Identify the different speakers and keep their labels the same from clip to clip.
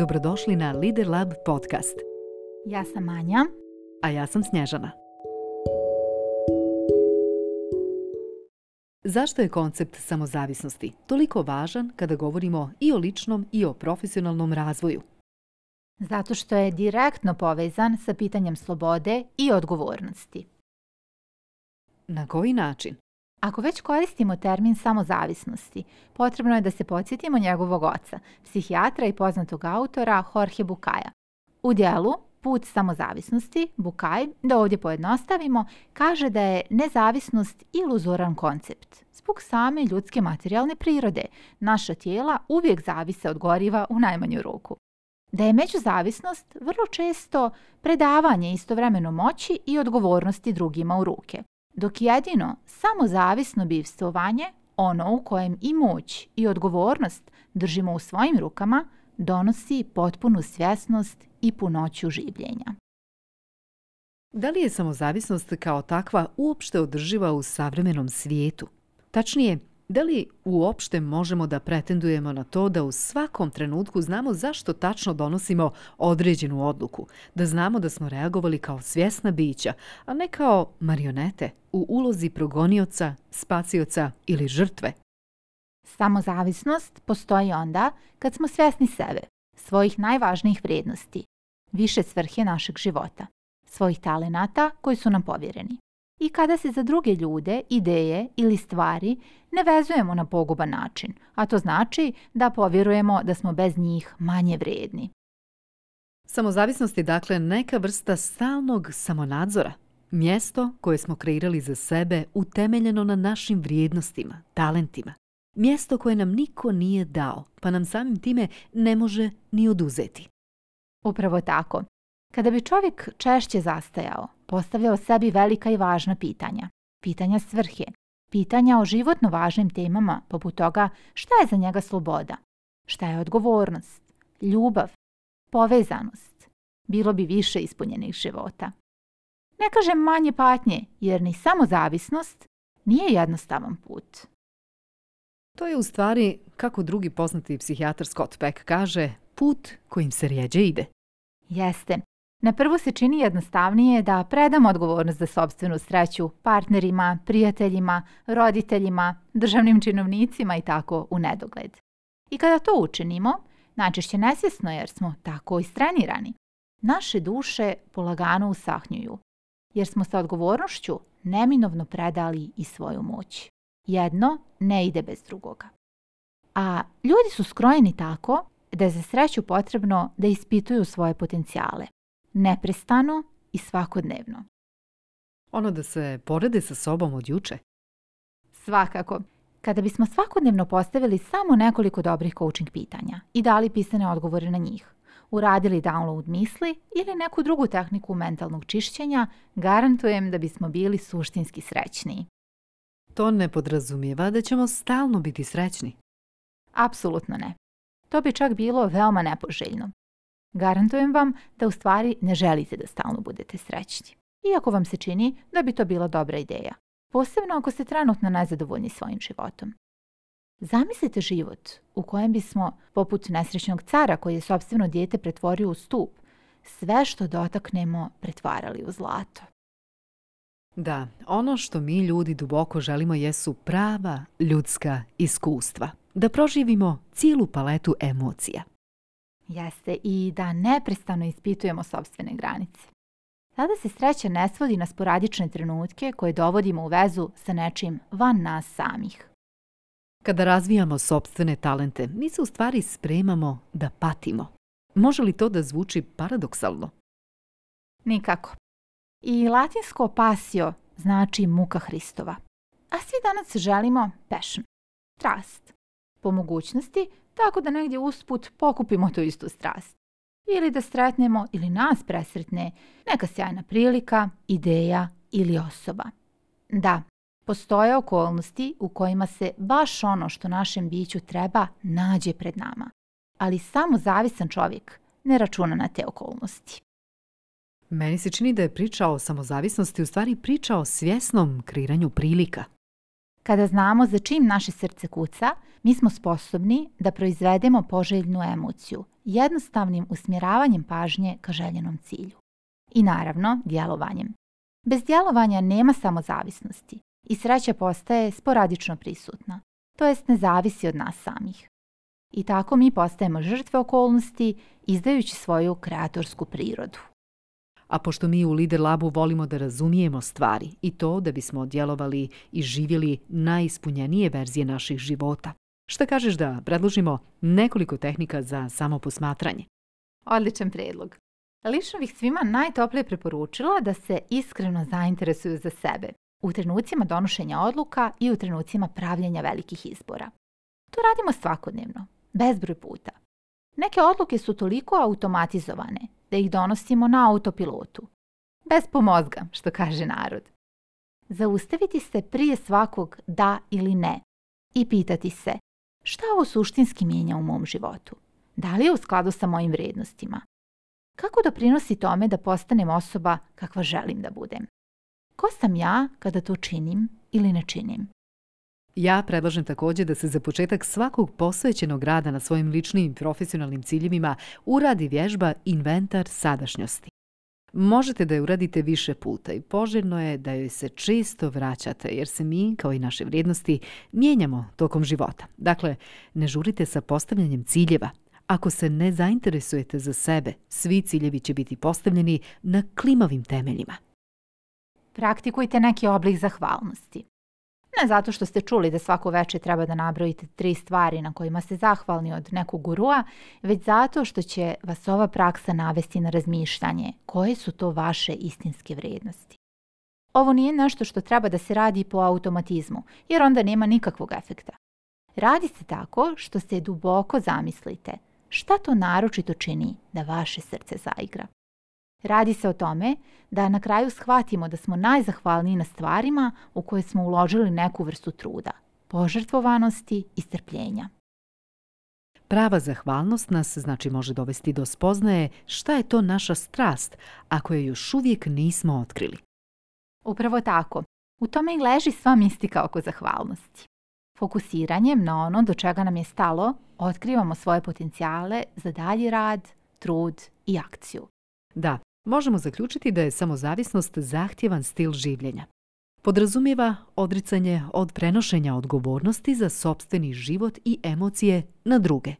Speaker 1: Dobrodošli na Lider Lab podcast.
Speaker 2: Ja sam Anja.
Speaker 1: A ja sam Snježana. Zašto je koncept samozavisnosti toliko važan kada govorimo i o ličnom i o profesionalnom razvoju?
Speaker 2: Zato što je direktno povezan sa pitanjem slobode i odgovornosti.
Speaker 1: Na koji način?
Speaker 2: Ako već koristimo termin samozavisnosti, potrebno je da se podsjetimo njegovog oca, psihijatra i poznatog autora Jorge Bukaja. U dijelu Put samozavisnosti, Bukaj, da ovdje pojednostavimo, kaže da je nezavisnost iluzoran koncept. Zbog same ljudske materijalne prirode, naša tijela uvijek zavise od goriva u najmanju ruku. Da je međuzavisnost vrlo često predavanje istovremeno moći i odgovornosti drugima u ruke dok jedino samozavisno zavisno bivstvovanje, ono u kojem i moć i odgovornost držimo u svojim rukama, donosi potpunu svjesnost i punoću življenja.
Speaker 1: Da li je samozavisnost kao takva uopšte održiva u savremenom svijetu? Tačnije, da li uopšte možemo da pretendujemo na to da u svakom trenutku znamo zašto tačno donosimo određenu odluku, da znamo da smo reagovali kao svjesna bića, a ne kao marionete u ulozi progonioca, spacioca ili žrtve?
Speaker 2: Samozavisnost postoji onda kad smo svjesni sebe, svojih najvažnijih vrijednosti, više svrhe našeg života, svojih talenata koji su nam povjereni i kada se za druge ljude, ideje ili stvari ne vezujemo na poguban način, a to znači da povjerujemo da smo bez njih manje vrijedni.
Speaker 1: Samozavisnost je dakle neka vrsta stalnog samonadzora, mjesto koje smo kreirali za sebe utemeljeno na našim vrijednostima, talentima, mjesto koje nam niko nije dao, pa nam samim time ne može ni oduzeti.
Speaker 2: Upravo tako. Kada bi čovjek češće zastajao, postavljao sebi velika i važna pitanja. Pitanja svrhe, pitanja o životno važnim temama poput toga šta je za njega sloboda, šta je odgovornost, ljubav, povezanost. Bilo bi više ispunjenih života. Ne kažem manje patnje, jer ni samozavisnost nije jednostavan put.
Speaker 1: To je u stvari, kako drugi poznati psihijatar Scott Peck kaže, put kojim se rijeđe ide.
Speaker 2: Jeste. Na prvu se čini jednostavnije da predam odgovornost za sobstvenu sreću partnerima, prijateljima, roditeljima, državnim činovnicima i tako u nedogled. I kada to učinimo, najčešće nesvjesno jer smo tako istrenirani, naše duše polagano usahnjuju, jer smo sa odgovornošću neminovno predali i svoju moć. Jedno ne ide bez drugoga. A ljudi su skrojeni tako da je za sreću potrebno da ispituju svoje potencijale, neprestano i svakodnevno.
Speaker 1: Ono da se porede sa sobom od juče?
Speaker 2: Svakako. Kada bismo svakodnevno postavili samo nekoliko dobrih coaching pitanja i dali pisane odgovore na njih, uradili download misli ili neku drugu tehniku mentalnog čišćenja, garantujem da bismo bili suštinski srećniji.
Speaker 1: To ne podrazumijeva da ćemo stalno biti srećni.
Speaker 2: Apsolutno ne. To bi čak bilo veoma nepoželjno. Garantujem vam da u stvari ne želite da stalno budete srećni. Iako vam se čini da bi to bila dobra ideja. Posebno ako ste trenutno najzadovoljni svojim životom. Zamislite život u kojem bismo, poput nesrećnog cara koji je sobstveno dijete pretvorio u stup, sve što dotaknemo pretvarali u zlato.
Speaker 1: Da, ono što mi ljudi duboko želimo jesu prava ljudska iskustva. Da proživimo cijelu paletu emocija.
Speaker 2: Jeste i da neprestano ispitujemo sobstvene granice. Tada se sreća ne svodi na sporadične trenutke koje dovodimo u vezu sa nečim van nas samih.
Speaker 1: Kada razvijamo sobstvene talente, mi se u stvari spremamo da patimo. Može li to da zvuči paradoksalno?
Speaker 2: Nikako. I latinsko pasio znači muka Hristova. A svi danas želimo passion, strast. Po mogućnosti tako da negdje usput pokupimo tu istu strast. Ili da sretnemo ili nas presretne neka sjajna prilika, ideja ili osoba. Da, postoje okolnosti u kojima se baš ono što našem biću treba nađe pred nama, ali samo zavisan čovjek ne računa na te okolnosti.
Speaker 1: Meni se čini da je priča o samozavisnosti u stvari priča o svjesnom kreiranju prilika.
Speaker 2: Kada znamo za čim naše srce kuca, mi smo sposobni da proizvedemo poželjnu emociju jednostavnim usmjeravanjem pažnje ka željenom cilju. I naravno, djelovanjem. Bez djelovanja nema samozavisnosti i sreća postaje sporadično prisutna, to jest ne zavisi od nas samih. I tako mi postajemo žrtve okolnosti izdajući svoju kreatorsku prirodu.
Speaker 1: A pošto mi u Lider Labu volimo da razumijemo stvari i to da bismo djelovali i živjeli najispunjenije verzije naših života. Šta kažeš da predložimo nekoliko tehnika za samoposmatranje?
Speaker 2: Odličan predlog. Lično bih svima najtoplije preporučila da se iskreno zainteresuju za sebe u trenucima donošenja odluka i u trenucima pravljenja velikih izbora. To radimo svakodnevno, bezbroj puta. Neke odluke su toliko automatizovane da ih donosimo na autopilotu. Bez pomozga, što kaže narod. Zaustaviti se prije svakog da ili ne i pitati se šta ovo suštinski mijenja u mom životu? Da li je u skladu sa mojim vrijednostima? Kako doprinosi tome da postanem osoba kakva želim da budem? Ko sam ja kada to činim ili ne činim?
Speaker 1: Ja predlažem također da se za početak svakog posvećenog rada na svojim ličnim profesionalnim ciljevima uradi vježba inventar sadašnjosti. Možete da je uradite više puta i poželjno je da joj se često vraćate, jer se mi, kao i naše vrijednosti, mijenjamo tokom života. Dakle, ne žurite sa postavljanjem ciljeva. Ako se ne zainteresujete za sebe, svi ciljevi će biti postavljeni na klimavim temeljima.
Speaker 2: Praktikujte neki oblik zahvalnosti. Ne zato što ste čuli da svako večer treba da nabrojite tri stvari na kojima ste zahvalni od nekog gurua, već zato što će vas ova praksa navesti na razmišljanje koje su to vaše istinske vrijednosti. Ovo nije nešto što treba da se radi po automatizmu, jer onda nema nikakvog efekta. Radi se tako što se duboko zamislite šta to naročito čini da vaše srce zaigra. Radi se o tome da na kraju shvatimo da smo najzahvalniji na stvarima u koje smo uložili neku vrstu truda, požrtvovanosti i strpljenja.
Speaker 1: Prava zahvalnost nas znači može dovesti do spoznaje šta je to naša strast, ako je još uvijek nismo otkrili.
Speaker 2: Upravo tako. U tome i leži sva mistika oko zahvalnosti. Fokusiranjem na ono do čega nam je stalo, otkrivamo svoje potencijale za dalji rad, trud i akciju.
Speaker 1: Da, Možemo zaključiti da je samozavisnost zahtjevan stil življenja. Podrazumijeva odricanje od prenošenja odgovornosti za sobstveni život i emocije na druge.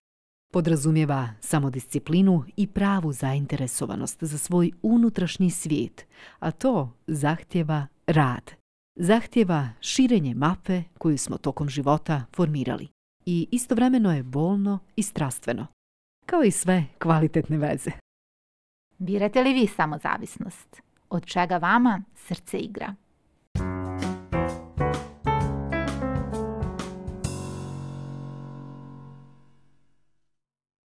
Speaker 1: Podrazumijeva samodisciplinu i pravu zainteresovanost za svoj unutrašnji svijet, a to zahtjeva rad. Zahtjeva širenje mape koju smo tokom života formirali i istovremeno je bolno i strastveno, kao i sve kvalitetne veze.
Speaker 2: Birate li vi samozavisnost? Od čega vama srce igra?